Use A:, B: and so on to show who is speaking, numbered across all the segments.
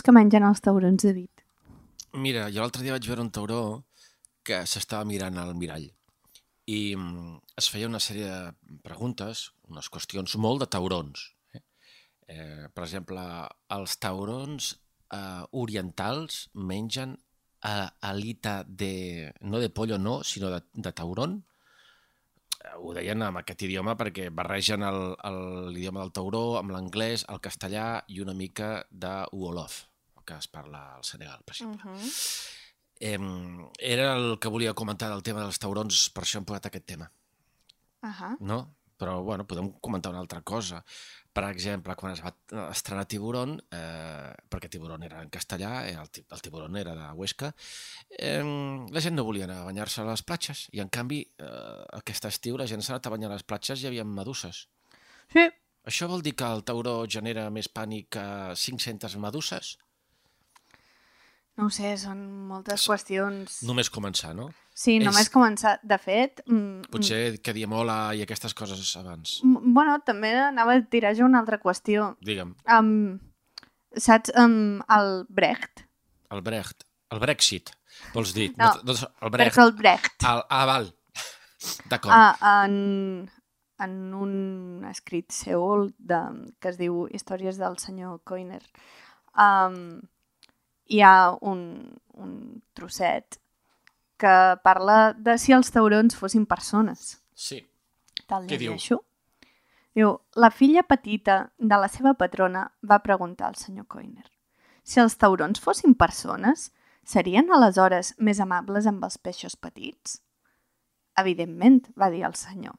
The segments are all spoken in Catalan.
A: Dius que mengen els taurons, David?
B: Mira, jo l'altre dia vaig veure un tauró que s'estava mirant al mirall i mm, es feia una sèrie de preguntes, unes qüestions molt de taurons. Eh? Eh, per exemple, els taurons eh, orientals mengen eh, alita de, no de pollo no, sinó de, de tauron. ho deien amb aquest idioma perquè barregen l'idioma del tauró amb l'anglès, el castellà i una mica de Wolof, que es parla al Senegal, per exemple.
C: Uh -huh.
B: Em, era el que volia comentar del tema dels taurons, per això hem posat aquest tema,
C: Uh -huh.
B: no? Però, bueno, podem comentar una altra cosa. Per exemple, quan es va estrenar Tiburón, eh, perquè Tiburón era en castellà, eh, el, el Tiburón era de Huesca, eh, la gent no volia anar a banyar-se a les platges, i en canvi, eh, aquest estiu la gent s'ha anat a banyar a les platges i hi havia meduses.
C: Sí,
B: Això vol dir que el tauró genera més pànic que 500 meduses?
C: No ho sé, són moltes qüestions...
B: Només començar, no?
C: Sí,
B: és-
C: només començar. De fet, mm,
B: Potser que diem hola i aquestes coses abans.
C: mm, bueno, també anava a tirar jo una altra qüestió.
B: Digue'm,
C: Um, saps, um, el Brecht?
B: el Brecht, el Brexit, vols dir?
C: No,
B: doncs el Brecht.
C: Bertolt Brecht.
B: El, ah, val. D'acord.
C: Ah, en, en un escrit seu de, que es diu Històries del senyor Coiner, um, hi ha un, un trosset que parla de si els taurons fossin persones.
B: Sí.
C: Te'l
B: Què diu?
C: llegeixo? Diu, la filla petita de la seva patrona va preguntar al senyor Coiner si els taurons fossin persones, serien aleshores més amables amb els peixos petits? Evidentment, va dir el senyor.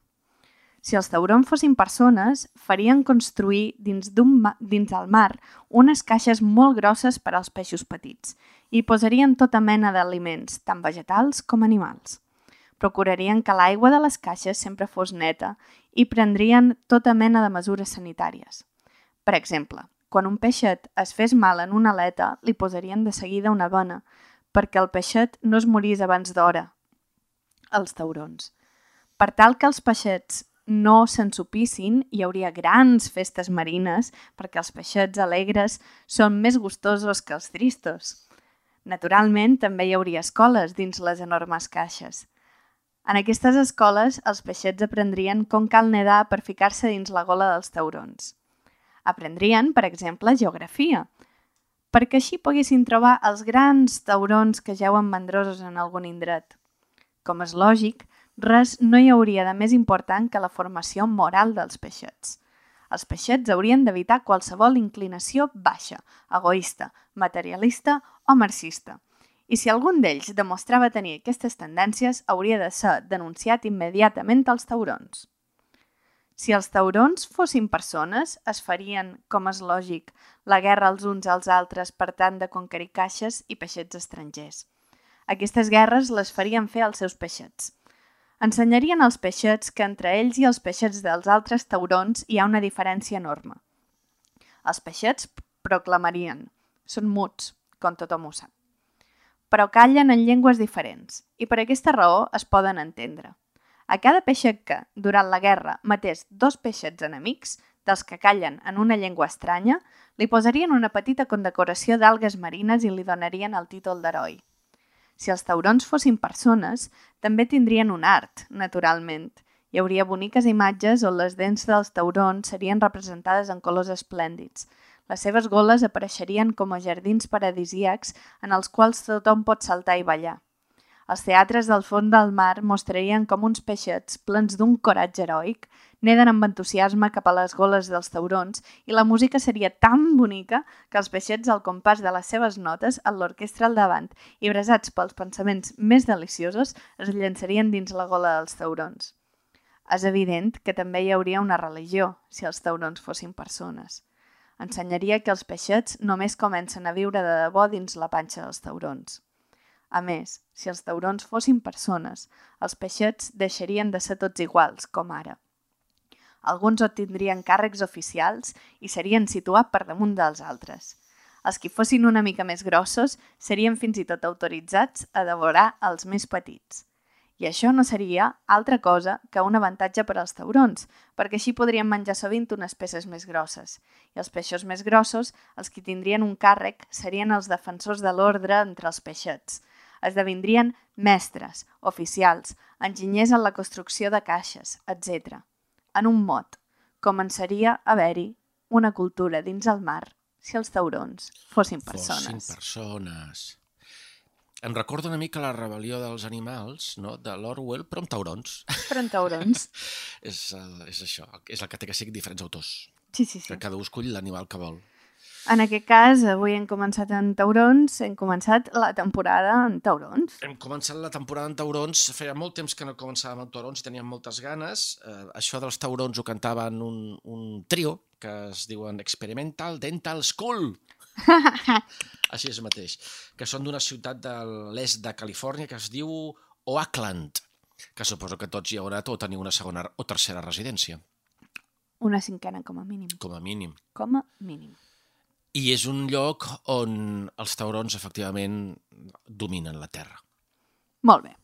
C: Si els taurons fossin persones, farien construir dins, ma dins el mar unes caixes molt grosses per als peixos petits i posarien tota mena d'aliments, tant vegetals com animals. Procurarien que l'aigua de les caixes sempre fos neta i prendrien tota mena de mesures sanitàries. Per exemple, quan un peixet es fes mal en una aleta, li posarien de seguida una vena perquè el peixet no es morís abans d'hora. Els taurons. Per tal que els peixets no s'ensupissin, hi hauria grans festes marines perquè els peixets alegres són més gustosos que els tristos. Naturalment, també hi hauria escoles dins les enormes caixes. En aquestes escoles, els peixets aprendrien com cal nedar per ficar-se dins la gola dels taurons. Aprendrien, per exemple, geografia, perquè així poguessin trobar els grans taurons que jauen mandrosos en algun indret. Com és lògic, res no hi hauria de més important que la formació moral dels peixets. Els peixets haurien d'evitar qualsevol inclinació baixa, egoista, materialista o marxista. I si algun d'ells demostrava tenir aquestes tendències, hauria de ser denunciat immediatament als taurons. Si els taurons fossin persones, es farien, com és lògic, la guerra els uns als altres per tant de conquerir caixes i peixets estrangers. Aquestes guerres les farien fer als seus peixets. Ensenyarien als peixets que entre ells i els peixets dels altres taurons hi ha una diferència enorme. Els peixets proclamarien, són muts, com tothom ho sap, però callen en llengües diferents i per aquesta raó es poden entendre. A cada peixet que, durant la guerra, matés dos peixets enemics, dels que callen en una llengua estranya, li posarien una petita condecoració d'algues marines i li donarien el títol d'heroi. Si els taurons fossin persones, també tindrien un art, naturalment. Hi hauria boniques imatges on les dents dels taurons serien representades en colors esplèndids. Les seves goles apareixerien com a jardins paradisíacs en els quals tothom pot saltar i ballar. Els teatres del fons del mar mostrarien com uns peixets, plens d'un coratge heroic, neden amb entusiasme cap a les goles dels taurons i la música seria tan bonica que els peixets, al compàs de les seves notes, amb l'orquestra al davant i bresats pels pensaments més deliciosos, es llançarien dins la gola dels taurons. És evident que també hi hauria una religió, si els taurons fossin persones. Ensenyaria que els peixets només comencen a viure de debò dins la panxa dels taurons. A més, si els taurons fossin persones, els peixets deixarien de ser tots iguals, com ara. Alguns obtindrien càrrecs oficials i serien situats per damunt dels altres. Els que fossin una mica més grossos serien fins i tot autoritzats a devorar els més petits. I això no seria altra cosa que un avantatge per als taurons, perquè així podrien menjar sovint unes peces més grosses. I els peixos més grossos, els que tindrien un càrrec, serien els defensors de l'ordre entre els peixets. Esdevindrien mestres, oficials, enginyers en la construcció de caixes, etc. En un mot, començaria a haver-hi una cultura dins el mar si els taurons fossin persones.
B: Fossin persones. em recorda una mica la rebel·lió dels animals, no?, de l'Orwell, però amb taurons.
C: Però en taurons.
B: és, és això, és el que té que ser diferents autors.
C: Sí, sí, sí.
B: Que cada un escull l'animal que vol.
C: En aquest cas, avui hem començat en taurons, hem començat la temporada en taurons.
B: Hem començat la temporada en taurons, feia molt temps que no començàvem amb taurons i teníem moltes ganes. Eh, això dels taurons ho cantaven un, un trio que es diuen Experimental Dental School. Així és mateix. Que són d'una ciutat de l'est de Califòrnia que es diu Oakland, que suposo que tots hi anat o teniu una segona o tercera residència,
C: Una cinquena com a mínim.
B: com a mínim.
C: Com a mínim.
B: I és un lloc on els taurons efectivament dominen la terra.
C: Molt bé.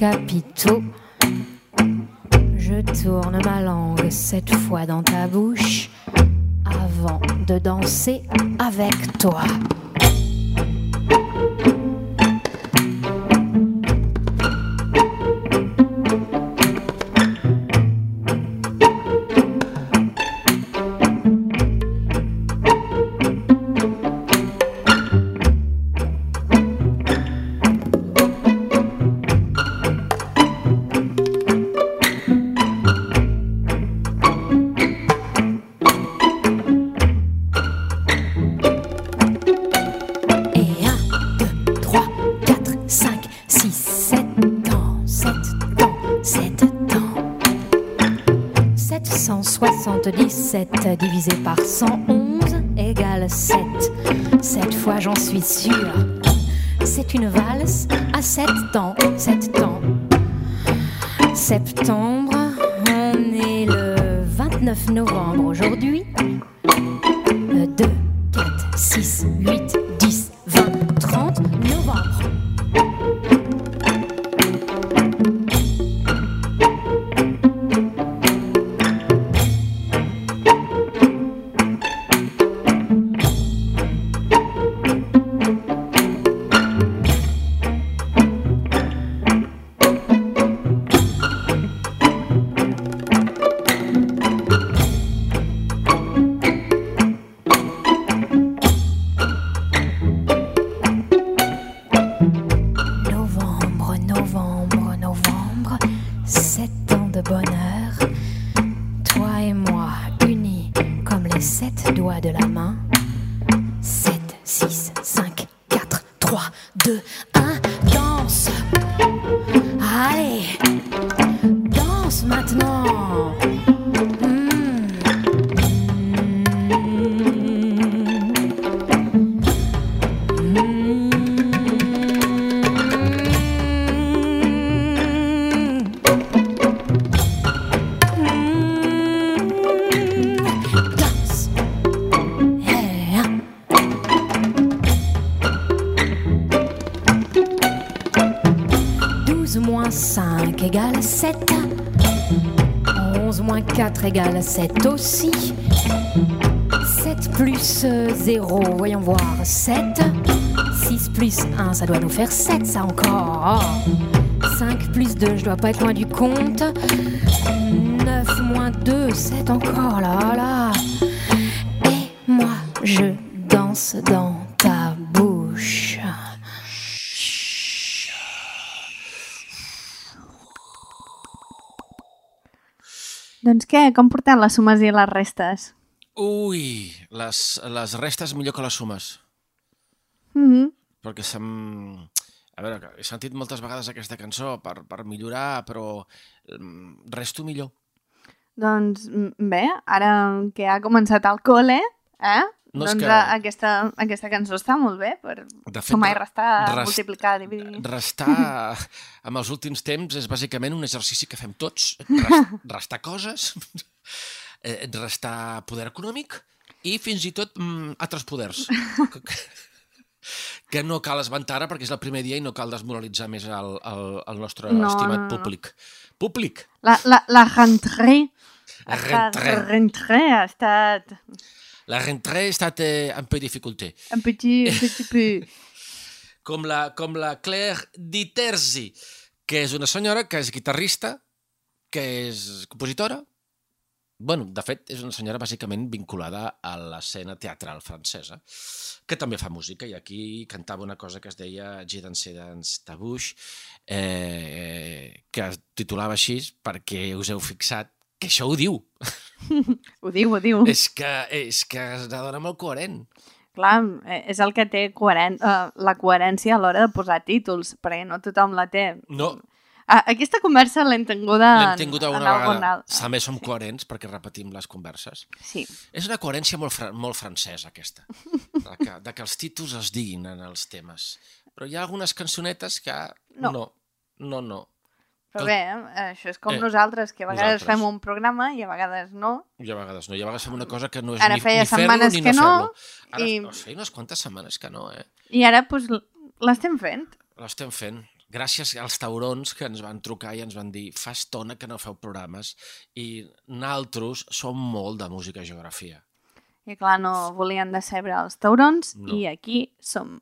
D: Capitaux. Je tourne ma langue sept fois dans ta bouche avant de danser avec toi. Égale 7 aussi. 7 plus 0, voyons voir, 7. 6 plus 1, ça doit nous faire 7, ça encore. 5 plus 2, je dois pas être loin du compte. 9 moins 2, 7 encore, là, là.
C: Com portem les sumes i les restes?
B: Ui, les, les restes millor que les sumes.
C: Mm -hmm.
B: perquè se'm... A veure, he sentit moltes vegades aquesta cançó per, per millorar, però mm, resto millor.
C: Doncs mm, bé, ara que ha començat el col·le, eh?
B: No,
C: doncs
B: que-
C: aquesta, aquesta cançó està molt bé per
B: De fet,
C: sumar i
B: re-
C: restar,
B: rest-
C: multiplicar, dividir.
B: Restar, amb els últims temps, és bàsicament un exercici que fem tots. Rest, restar coses, eh, restar poder econòmic i fins i tot mm, altres poders. Que, no cal esmentar ara perquè és el primer dia i no cal desmoralitzar més el, el, el nostre
C: No,
B: estimat
C: no, no.
B: públic. Públic!
C: La, la, la rentrée,
B: La rentrée.
C: rentrée ha estat
B: La rentrée ha estat eh, un peu difficulté.
C: un petit, un petit peu.
B: com la, com la Claire Diterzi, que és una senyora que és guitarrista, que és compositora, bueno, de fet, és una senyora bàsicament vinculada a l'escena teatral francesa, que també fa música, i aquí cantava una cosa que es deia dansé dans ta bouche, eh, que es titulava així perquè us heu fixat que això ho diu.
C: Ho diu, ho diu.
B: és, que, és que és una dona molt coherent.
C: Clar, eh, és el que té coheren uh, la coherència a l'hora de posar títols, perquè no tothom la té.
B: No,
C: Ah, aquesta conversa l'hem tinguda
B: l'hem
C: en,
B: tingut
C: en
B: una
C: algun
B: vegada.
C: alt.
B: També som coherents perquè repetim les converses.
C: Sí.
B: És una coherència molt, fra molt francesa, aquesta, de que, de que els títols es diguin en els temes. Però hi ha algunes cançonetes que
C: No.
B: no, no, no.
C: Però bé, eh, això és com
B: Eh,
C: nosaltres, que a vegades
B: nosaltres.
C: fem un programa i a vegades no.
B: I a vegades no. I a vegades fem una cosa que no és
C: Ara
B: ni, ni fer-lo ni
C: que
B: no
C: no,
B: fer-lo. Ara
C: i-
B: i... feia unes quantes setmanes que no, eh?
C: I ara pues, l- l'estem fent.
B: L'estem fent. Gràcies als taurons que ens van trucar i ens van dir fa estona que no feu programes i naltros som molt de música i geografia.
C: I clar, no volien decebre els taurons
B: No.
C: i aquí som.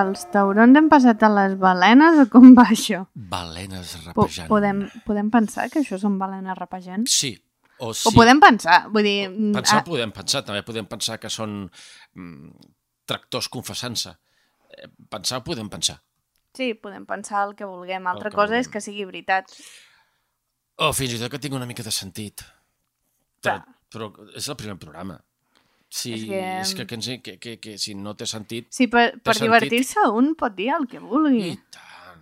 C: Dels taurons hem passat a les balenes o com va això?
B: Balenes
C: Po
B: rapejant.
C: podem, podem pensar que això són balenes rapejant?
B: Sí. O, sí.
C: O podem pensar, vull dir...
B: Pensar
C: ah,
B: podem pensar, també podem pensar que són mm, tractors confessant-se. Eh, Pensar podem pensar.
C: Sí, podem pensar el que vulguem. Altra
B: que
C: cosa és
B: vulguem.
C: que sigui veritat.
B: O fins i tot que tingui una mica de sentit. Però, però és el primer programa. Sí,
C: És que-
B: que, és que, que, ens- que, que, que si no té sentit...
C: Sí, per, per divertir-se un pot dir el que vulgui.
B: I tant.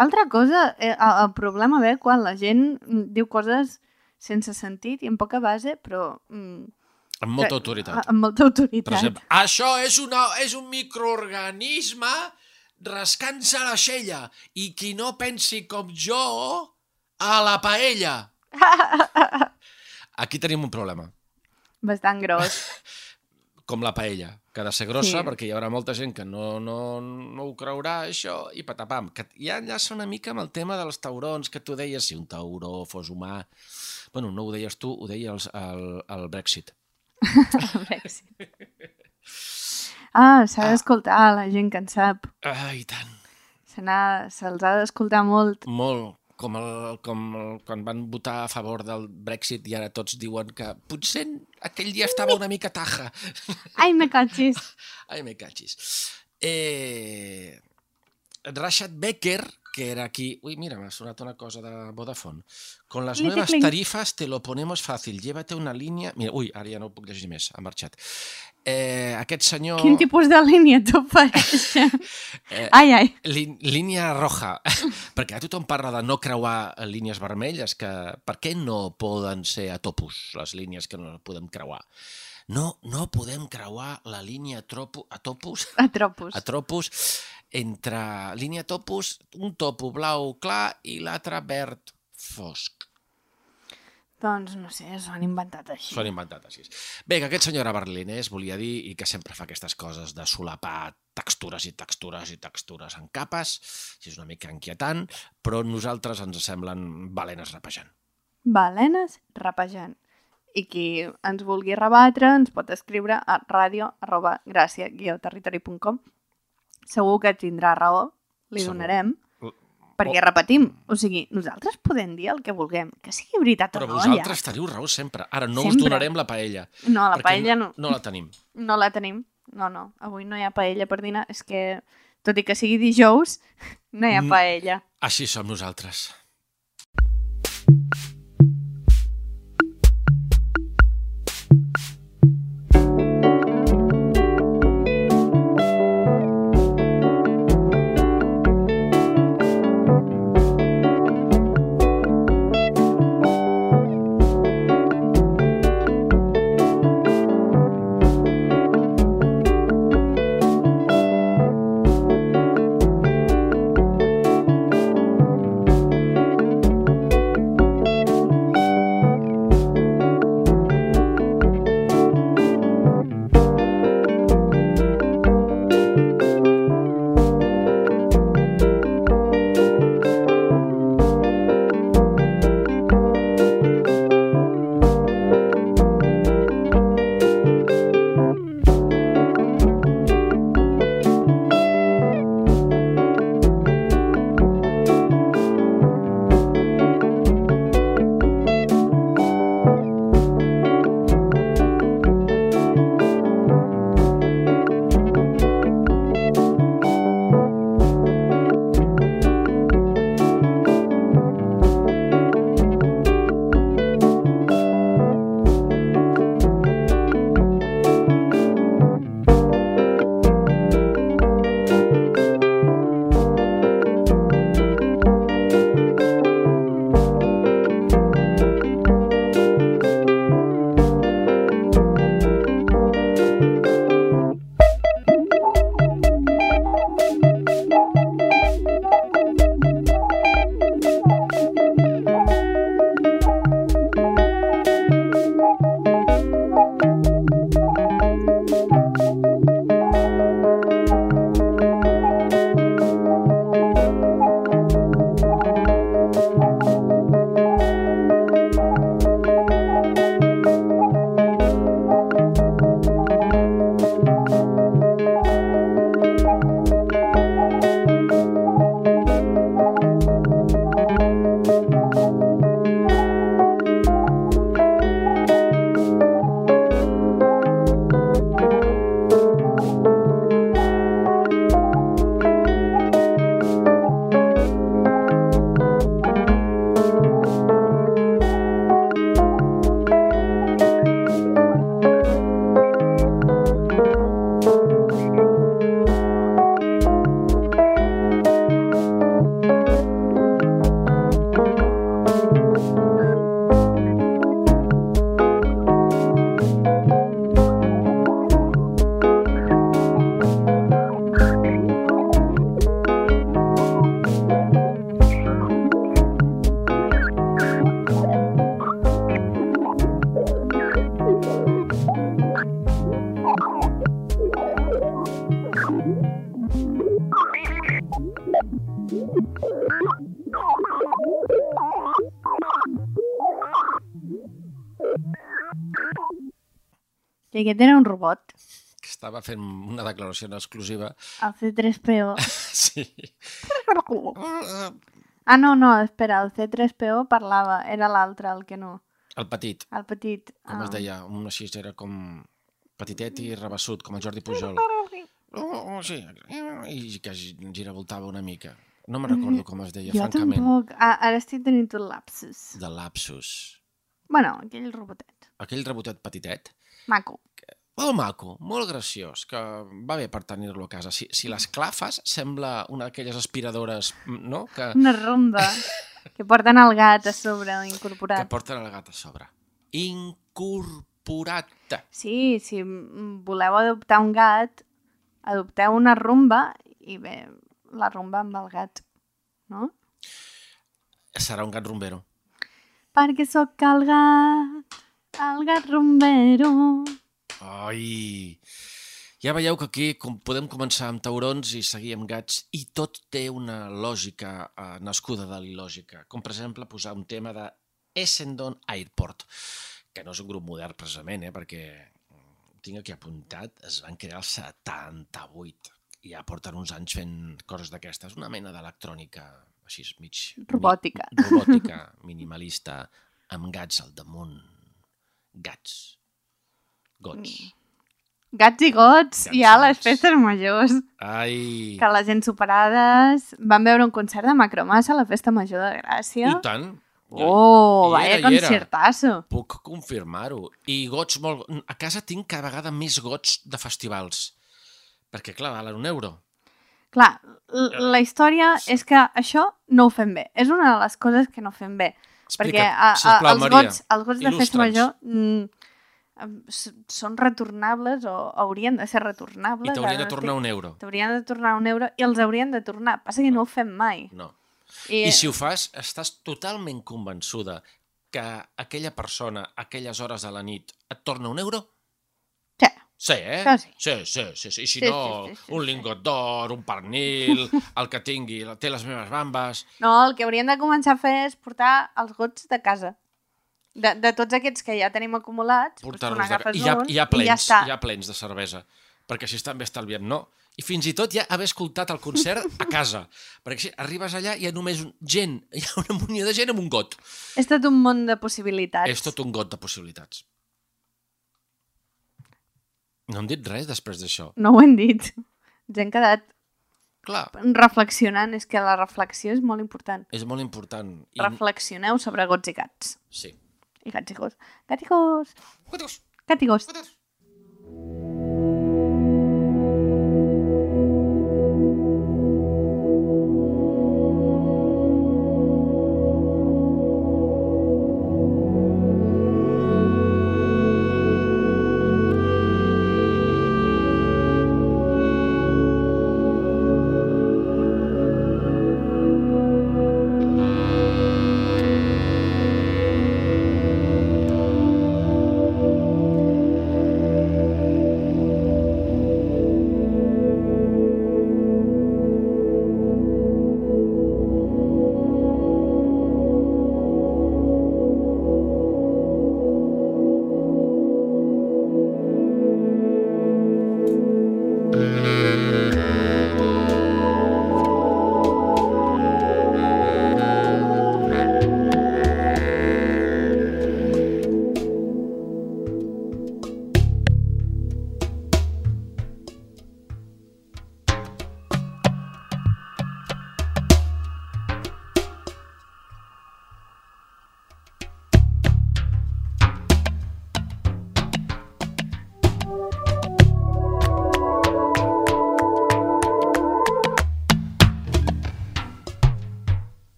C: Altra cosa, eh, el, el problema ve quan la gent mm, diu coses sense sentit i amb poca base, però... Mm,
B: Amb molta
C: que-
B: autoritat.
C: Amb molta autoritat.
B: Per exemple, això és, una, és un microorganisme rascant-se la xella i qui no pensi com jo, a la paella. Aquí tenim un problema.
C: Bastant gros.
B: com la paella, que ha de ser grossa Sí. perquè hi haurà molta gent que no, no, no ho creurà, això, i patapam. Que ja enllaça una mica amb el tema dels taurons, que tu deies si un tauró fos humà... Bueno, no ho deies tu, ho deia els, el, el Brexit.
C: El Brexit. Ah, s'ha d'escoltar la gent que en sap.
B: Ah, i tant.
C: Se n'ha- Se'ls ha d'escoltar molt.
B: Molt, com, el, com el, quan van votar a favor del Brexit i ara tots diuen que potser aquell dia estava una mica taja.
C: Ai, me cachis.
B: Ai, me cachis. Eh, Rashad Becker, que era aquí... Uy, mira, m'ha sonat una cosa de Vodafone. Con las nuevas tarifas te lo ponemos fácil. Llévate una línia... Mira, ui, ara ja no ho puc llegir més, ha marxat. Eh, aquest senyor...
C: Quin tipus de línia t'ofereix?
B: Eh,
C: ai, ai.
B: Lí- línia roja, perquè a tothom parla de no creuar línies vermelles, que per què no poden ser a topus, les línies que no podem creuar? No, no podem creuar la línia tropo, a topus,
C: Atropos.
B: a tropus, entre línia topus, un topo blau clar i l'altre verd fosc.
C: Doncs no sé, s'ho han inventat així.
B: S'ho han inventat així. Bé, que aquest senyor era berlinès, volia dir, i que sempre fa aquestes coses de solapar textures i textures i textures en capes, si és una mica inquietant, però nosaltres ens semblen balenes rapejant.
C: Balenes rapejant. I qui ens vulgui rebatre ens pot escriure a radio arroba gràcia territori.com Segur que tindrà raó, li
B: Segur.
C: donarem, perquè repetim, o sigui, nosaltres podem dir el que vulguem, que sigui veritat
B: Però
C: o no,
B: vosaltres teniu raó sempre. Ara no us
C: Sempre.
B: donarem la paella.
C: ja. No, la paella no,
B: No la tenim.
C: no la tenim. No, no, avui no hi ha paella per dinar. És que, tot i que sigui dijous, no hi ha paella.
B: Així som nosaltres.
C: I aquest era un robot,
B: que estava fent una declaració en exclusiva.
C: el C3PO.
B: Sí.
C: Ah, no, no, espera, el C3PO parlava, era l'altre, el que no,
B: El petit,
C: el petit.
B: com
C: ah.
B: es deia, un així era com petitet i rebassut, com el Jordi Pujol. Oh, oh, sí, i que giravoltava una mica. No me recordo com es deia,
C: Jo
B: francament.
C: tampoc. Ah, ara estic tenint un lapsus.
B: De lapsus.
C: Bueno, aquell robotet.
B: Aquell rebotet petitet,
C: Maco.
B: Molt maco, molt graciós, que va bé per tenir-lo a casa. Si, si l'esclafes, sembla una d'aquelles aspiradores, no?, que,
C: Una ronda que porten el gat a sobre
B: que
C: incorporat.
B: porten el gat a sobre. Incorporat.
C: Sí, si voleu adoptar un gat, adopteu una rumba i bé, la rumba amb el gat, no?
B: Serà un gat rumbero.
C: Perquè sóc el gat, el gat rumbero.
B: Ai! Ja veieu que aquí com podem començar amb taurons i seguir amb gats i tot té una lògica eh, nascuda de l'il·lògica, com per exemple posar un tema de Essendon Airport, que no és un grup modern precisament, eh, perquè mm, tinc aquí apuntat, es van crear el 78 i ja porten uns anys fent coses d'aquestes, una mena d'electrònica així mig...
C: Robòtica.
B: Mi, robòtica, minimalista, amb gats al damunt. Gats. Gots.
C: Gats i gots,
B: Gats i
C: les
B: gots.
C: festes majors.
B: Ai!
C: Que la gent superades van veure un concert de Macromassa a la Festa Major de Gràcia.
B: I tant.
C: Oh,
B: Hi
C: vaya
B: era,
C: concertazo.
B: Puc confirmar-ho. I gots molt... A casa tinc cada vegada més gots de festivals. Perquè, clar, valen un euro.
C: Clar, l- la història és que això no ho fem bé. És una de les coses que no fem bé. perquè a, a,
B: sisplau,
C: els,
B: Maria,
C: gots, els gots de festa major mm, són retornables o haurien de ser retornables.
B: I t'haurien de
C: no
B: tornar un euro.
C: T'haurien de tornar un euro i els haurien de tornar. Passa que no ho fem mai.
B: No.
C: I,
B: I si ho fas, estàs totalment convençuda que aquella persona, a aquelles hores de la nit, et torna un euro?
C: Sí.
B: Sí, eh?
C: Sí.
B: Sí, sí, sí. sí. I si
C: Sí,
B: no,
C: sí, sí, sí,
B: un lingot d'or, un pernil, el que tingui, té les meves bambes...
C: No, el que haurien de començar a fer és portar els gots de casa. De, de tots aquests que ja tenim acumulats, doncs tu
B: portar-los de...
C: n'agafes
B: I ja,
C: un
B: i ja
C: i
B: plens,
C: ja està.
B: ja plens de cervesa. Perquè així també estalviem, no? I fins i tot ja haver escoltat el concert a casa. Perquè així arribes allà i hi ha només un- gent, hi ha una munia de gent amb un got.
C: És tot un món de possibilitats.
B: És tot un got de possibilitats. No hem dit res després d'això.
C: No ho hem dit. Ens hem quedat
B: Clar,
C: reflexionant. És que la reflexió és molt important.
B: és molt important. I...
C: Reflexioneu sobre gots i gats.
B: Sí.
C: I gats i gos. Gat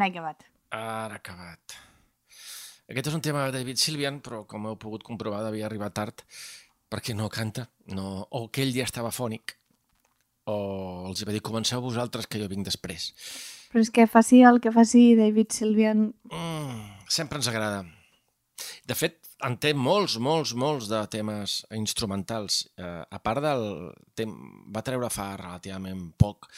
C: Ara he acabat.
B: Ara acabat. Aquest és un tema de David Sylvian, però com heu pogut comprovar devia arribar tard perquè no canta, no... o que ell ja estava fònic, o els va dir comenceu vosaltres que jo vinc després.
C: Però és que faci el que faci David Sylvian...
B: Mm, sempre ens agrada. De fet, en té molts, molts, molts de temes instrumentals. Eh, a part del... Tem... Va treure fa relativament poc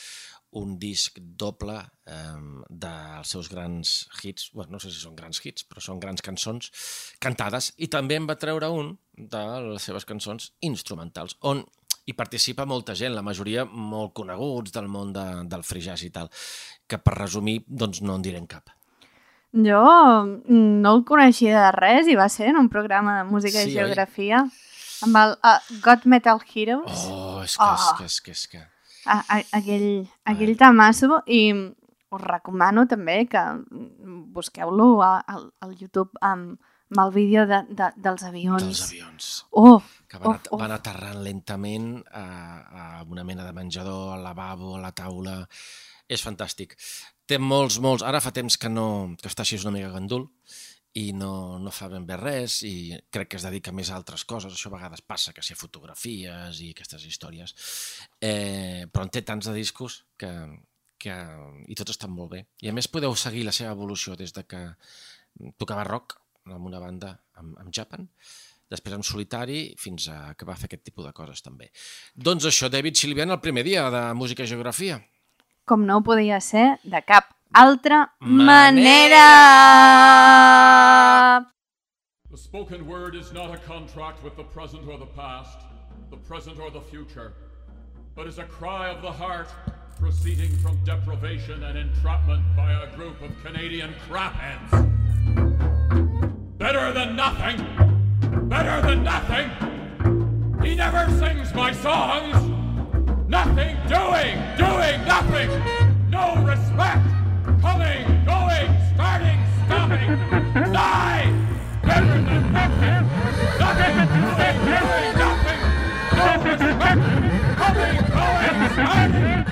B: un disc doble eh, dels seus grans hits, bueno, no sé si són grans hits, però són grans cançons cantades, i també en va treure un de les seves cançons instrumentals, on hi participa molta gent, la majoria molt coneguts del món de, del free jazz i tal, que per resumir, doncs no en direm cap.
C: Jo no el coneixia de res i va ser en un programa de música
B: Sí,
C: i
B: oi?
C: geografia amb el uh, God Metal Heroes.
B: Oh, és que, és
C: Oh.
B: que, és que, és que...
C: a, a, aquell, aquell tamasso i us recomano també que busqueu-lo al, al YouTube amb, amb el vídeo de, de, dels avions.
B: Dels avions.
C: Oh,
B: que van,
C: Uf,
B: at van aterrant lentament a, a una mena de menjador, al lavabo, a la taula... És fantàstic. Té molts, molts... Ara fa temps que no que està així una mica gandul i no, no fa ben bé res i crec que es dedica més a altres coses. Això a vegades passa, que si fotografies i aquestes històries. Eh, però en té tants de discos que, que... i tots estan molt bé. I a més podeu seguir la seva evolució des de que tocava rock amb una banda amb, amb Japan, després en solitari, fins a que va fer aquest tipus de coses també. Doncs això, David Silvian, el primer dia de Música i Geografia.
C: com no podia ser de cap altra
B: Manera.
E: The spoken word is not a contract with the present or the past, the present or the future, but is a cry of the heart proceeding from deprivation and entrapment by a group of Canadian crapheads. Better than nothing! Better than nothing! He never sings my songs! Nothing doing! Doing nothing! No respect! Coming, going, starting, stopping! Die! Better than nothing! Nothing nothing! No respect! Coming, going, starting,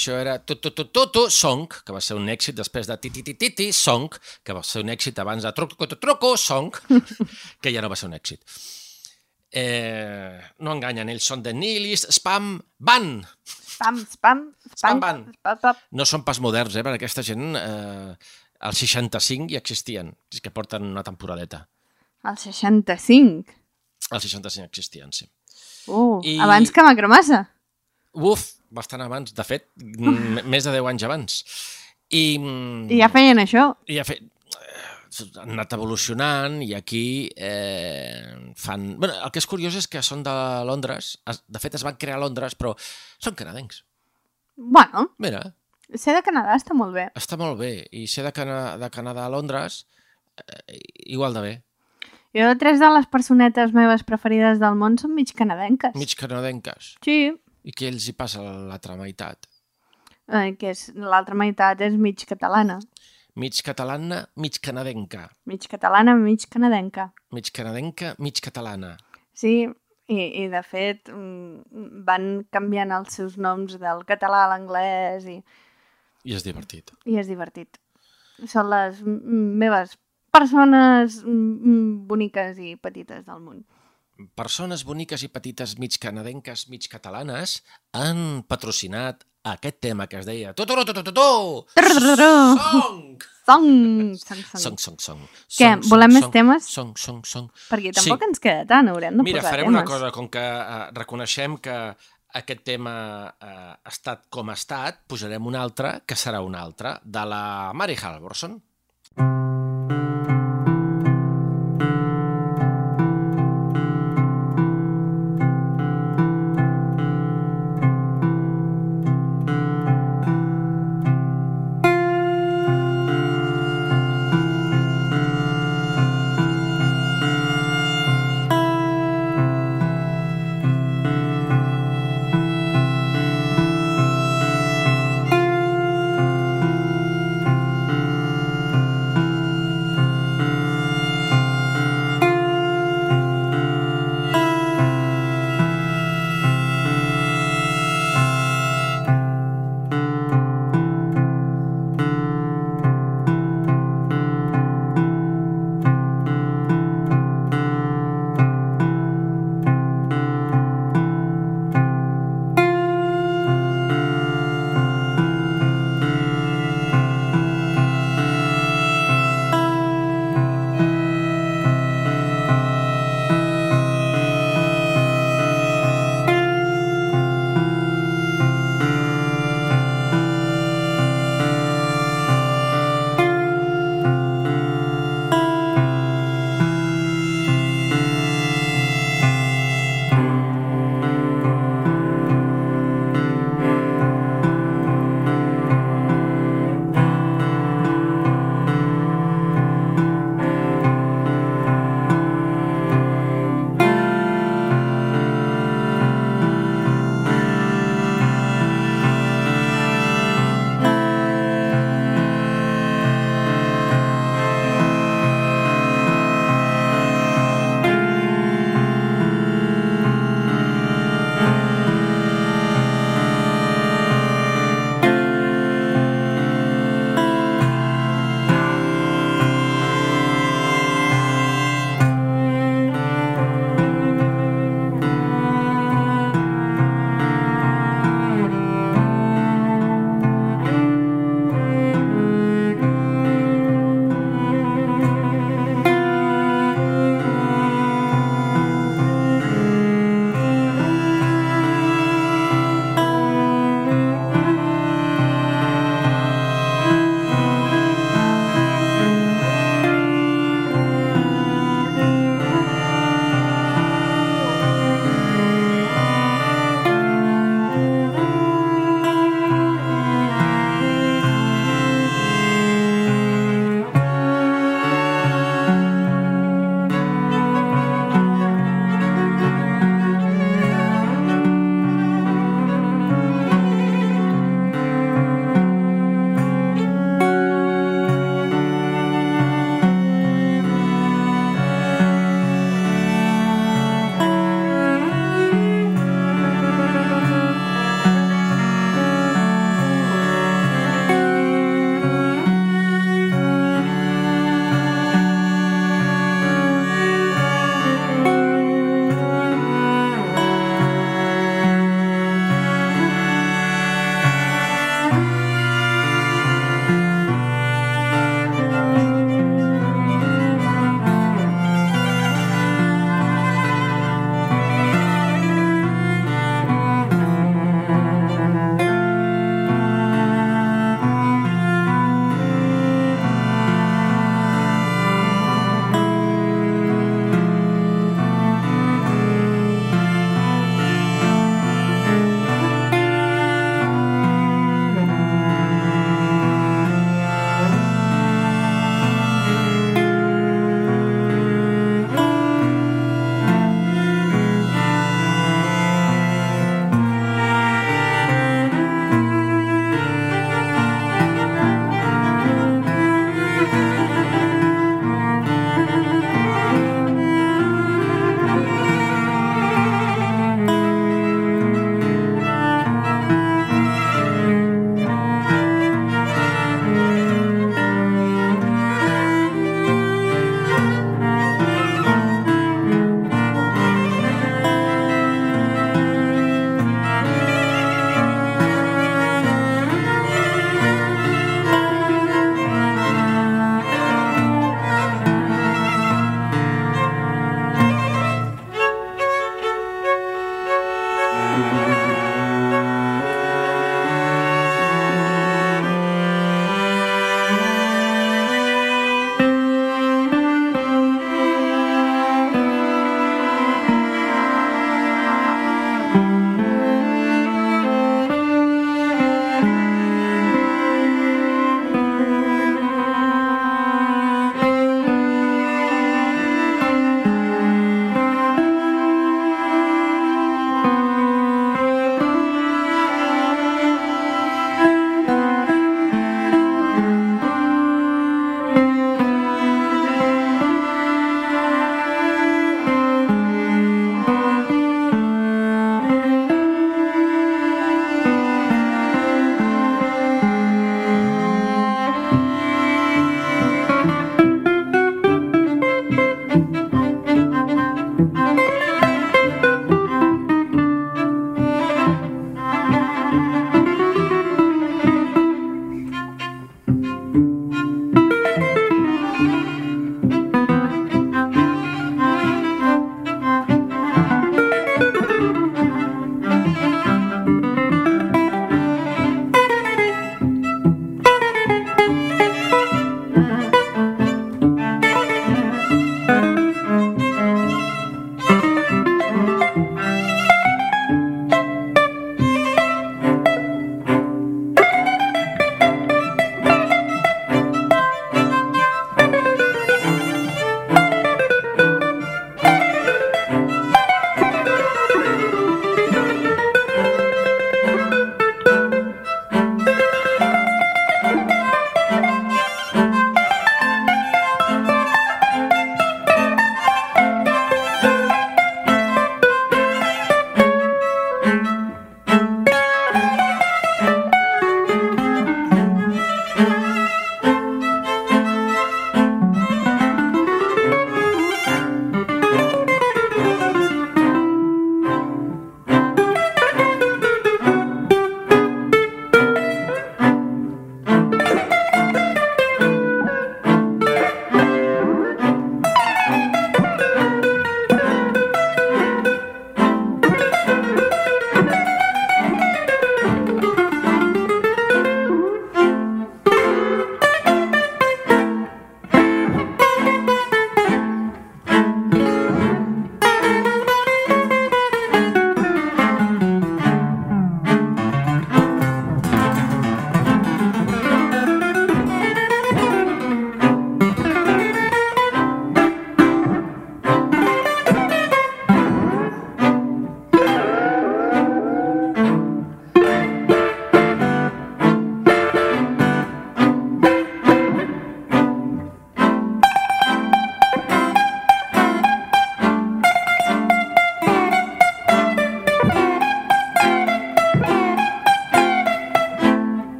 B: Això era tu tu tu tu tu Song, que va ser un èxit després de ti ti ti ti, ti Song, que va ser un èxit abans de Troco Troco Troco Song, que ja no va ser un èxit. Eh, no enganyen, ells són de Nilis, Spam, Ban.
C: Spam, Spam,
B: Spam, Ban. No són pas moderns, eh, perquè aquesta gent eh, al 65 ja existien, és que porten una temporadeta.
C: Al 65?
B: Al 65 existien, sí.
C: Uh,
B: I...
C: abans que Macromassa.
B: Uf, bastant abans, de fet, més de 10 anys abans. I,
C: I ja feien això.
B: I ja fe... han anat evolucionant i aquí eh, fan... Bueno, el que és curiós és que són de Londres, de fet es van crear a Londres, però són canadencs.
C: Bueno.
B: Mira.
C: Ser de Canadà està molt bé.
B: Està molt bé. I ser de, Cana de Canadà a Londres, eh, igual de bé.
C: Jo, tres de les personetes meves preferides del món són mig canadenques.
B: Mig canadenques.
C: Sí.
B: I què els hi passa a l'altra meitat?
C: Eh, que és l'altra meitat és mig catalana.
B: Mig catalana, mig canadenca.
C: Mig catalana, mig canadenca.
B: Mig canadenca, mig catalana.
C: Sí, i, i de fet mm, van canviant els seus noms del català a l'anglès i...
B: I és divertit.
C: I és divertit. Són les meves persones boniques i petites del món
B: persones boniques i petites mig canadenques, mig catalanes, han patrocinat aquest tema que es deia Totoro, Totoro, Song! Song! Song, song,
C: song.
B: Què, volem més temes? Song, song, song.
C: Perquè tampoc ens queda tant, haurem de posar temes.
B: Mira, farem una cosa, com que eh, reconeixem que aquest tema eh, ha estat com ha estat, posarem un altre, que serà un altre, de la Mary Halvorson. Mm.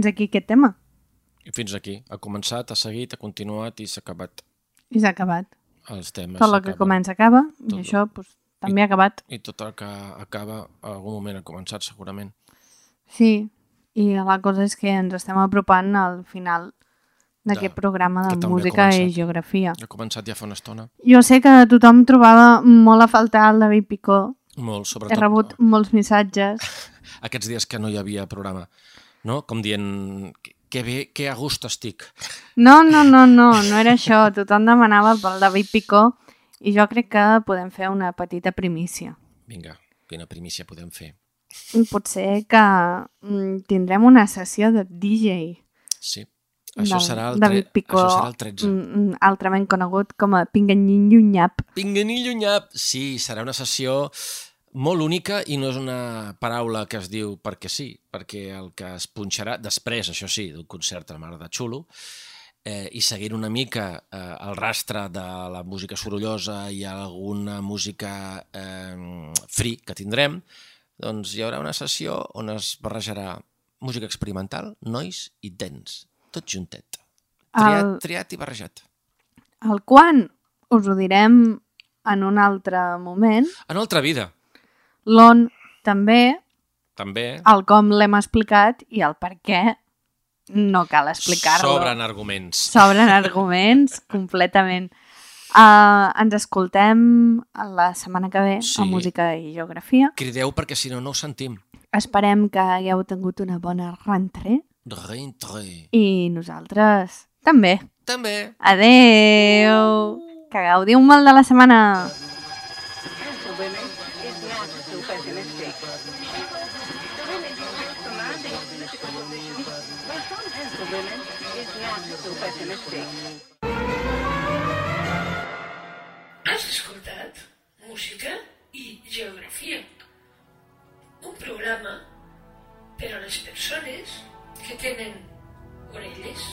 C: Fins aquí aquest tema.
B: I fins aquí. Ha començat, ha seguit, ha continuat i s'ha acabat.
C: I s'ha acabat.
B: Els temes
C: Tot el que comença acaba,
B: Tot.
C: i això pues, també ha acabat.
B: I tot el que acaba, en algun moment ha començat, segurament.
C: Sí, i la cosa és que ens estem apropant al final d'aquest programa de música i geografia.
B: Ha començat ja fa una estona.
C: Jo sé que tothom trobava molt a faltar el David Picó.
B: Molt,
C: He
B: sobretot
C: rebut molts missatges.
B: aquests dies que no hi havia programa. No? Com dient, que, bé, que a gust estic.
C: No, no, no, no, no era això. Tothom demanava pel David Picó i jo crec que podem fer una petita primícia.
B: Vinga, quina primícia podem fer.
C: Potser que mm, tindrem una sessió de DJ.
B: Sí. Això
C: del
B: serà el,
C: David. Picó,
B: Això serà el 13.
C: mm, altrament conegut com a Pinganyinyunyap.
B: Pinganillo nyap. Sí, serà una sessió molt única i no és una paraula que es diu perquè sí, perquè el que es punxarà després, això sí, d'un concert a la mar de xulo, eh, i seguint una mica eh, el rastre de la música sorollosa i alguna música eh, free que tindrem, doncs hi haurà una sessió on es barrejarà música experimental, nois i dents, tot juntet. Triat,
C: El-
B: triat i barrejat.
C: El quan us ho direm en un altre moment.
B: En altra vida,
C: L'on també,
B: també,
C: el com l'hem explicat i el per què no cal explicar-lo.
B: sobren arguments.
C: Sobren arguments, completament. Uh, ens escoltem la setmana que ve
B: Sí.
C: a Música i Geografia.
B: Crideu perquè si no, no ho sentim.
C: Esperem que hagueu tingut una bona rentrée
B: Rentre.
C: i nosaltres també.
B: També.
C: Adeu! Que gaudiu molt de la setmana!
F: has escoltat música
G: i geografia. Un programa per a les persones que tenen orelles.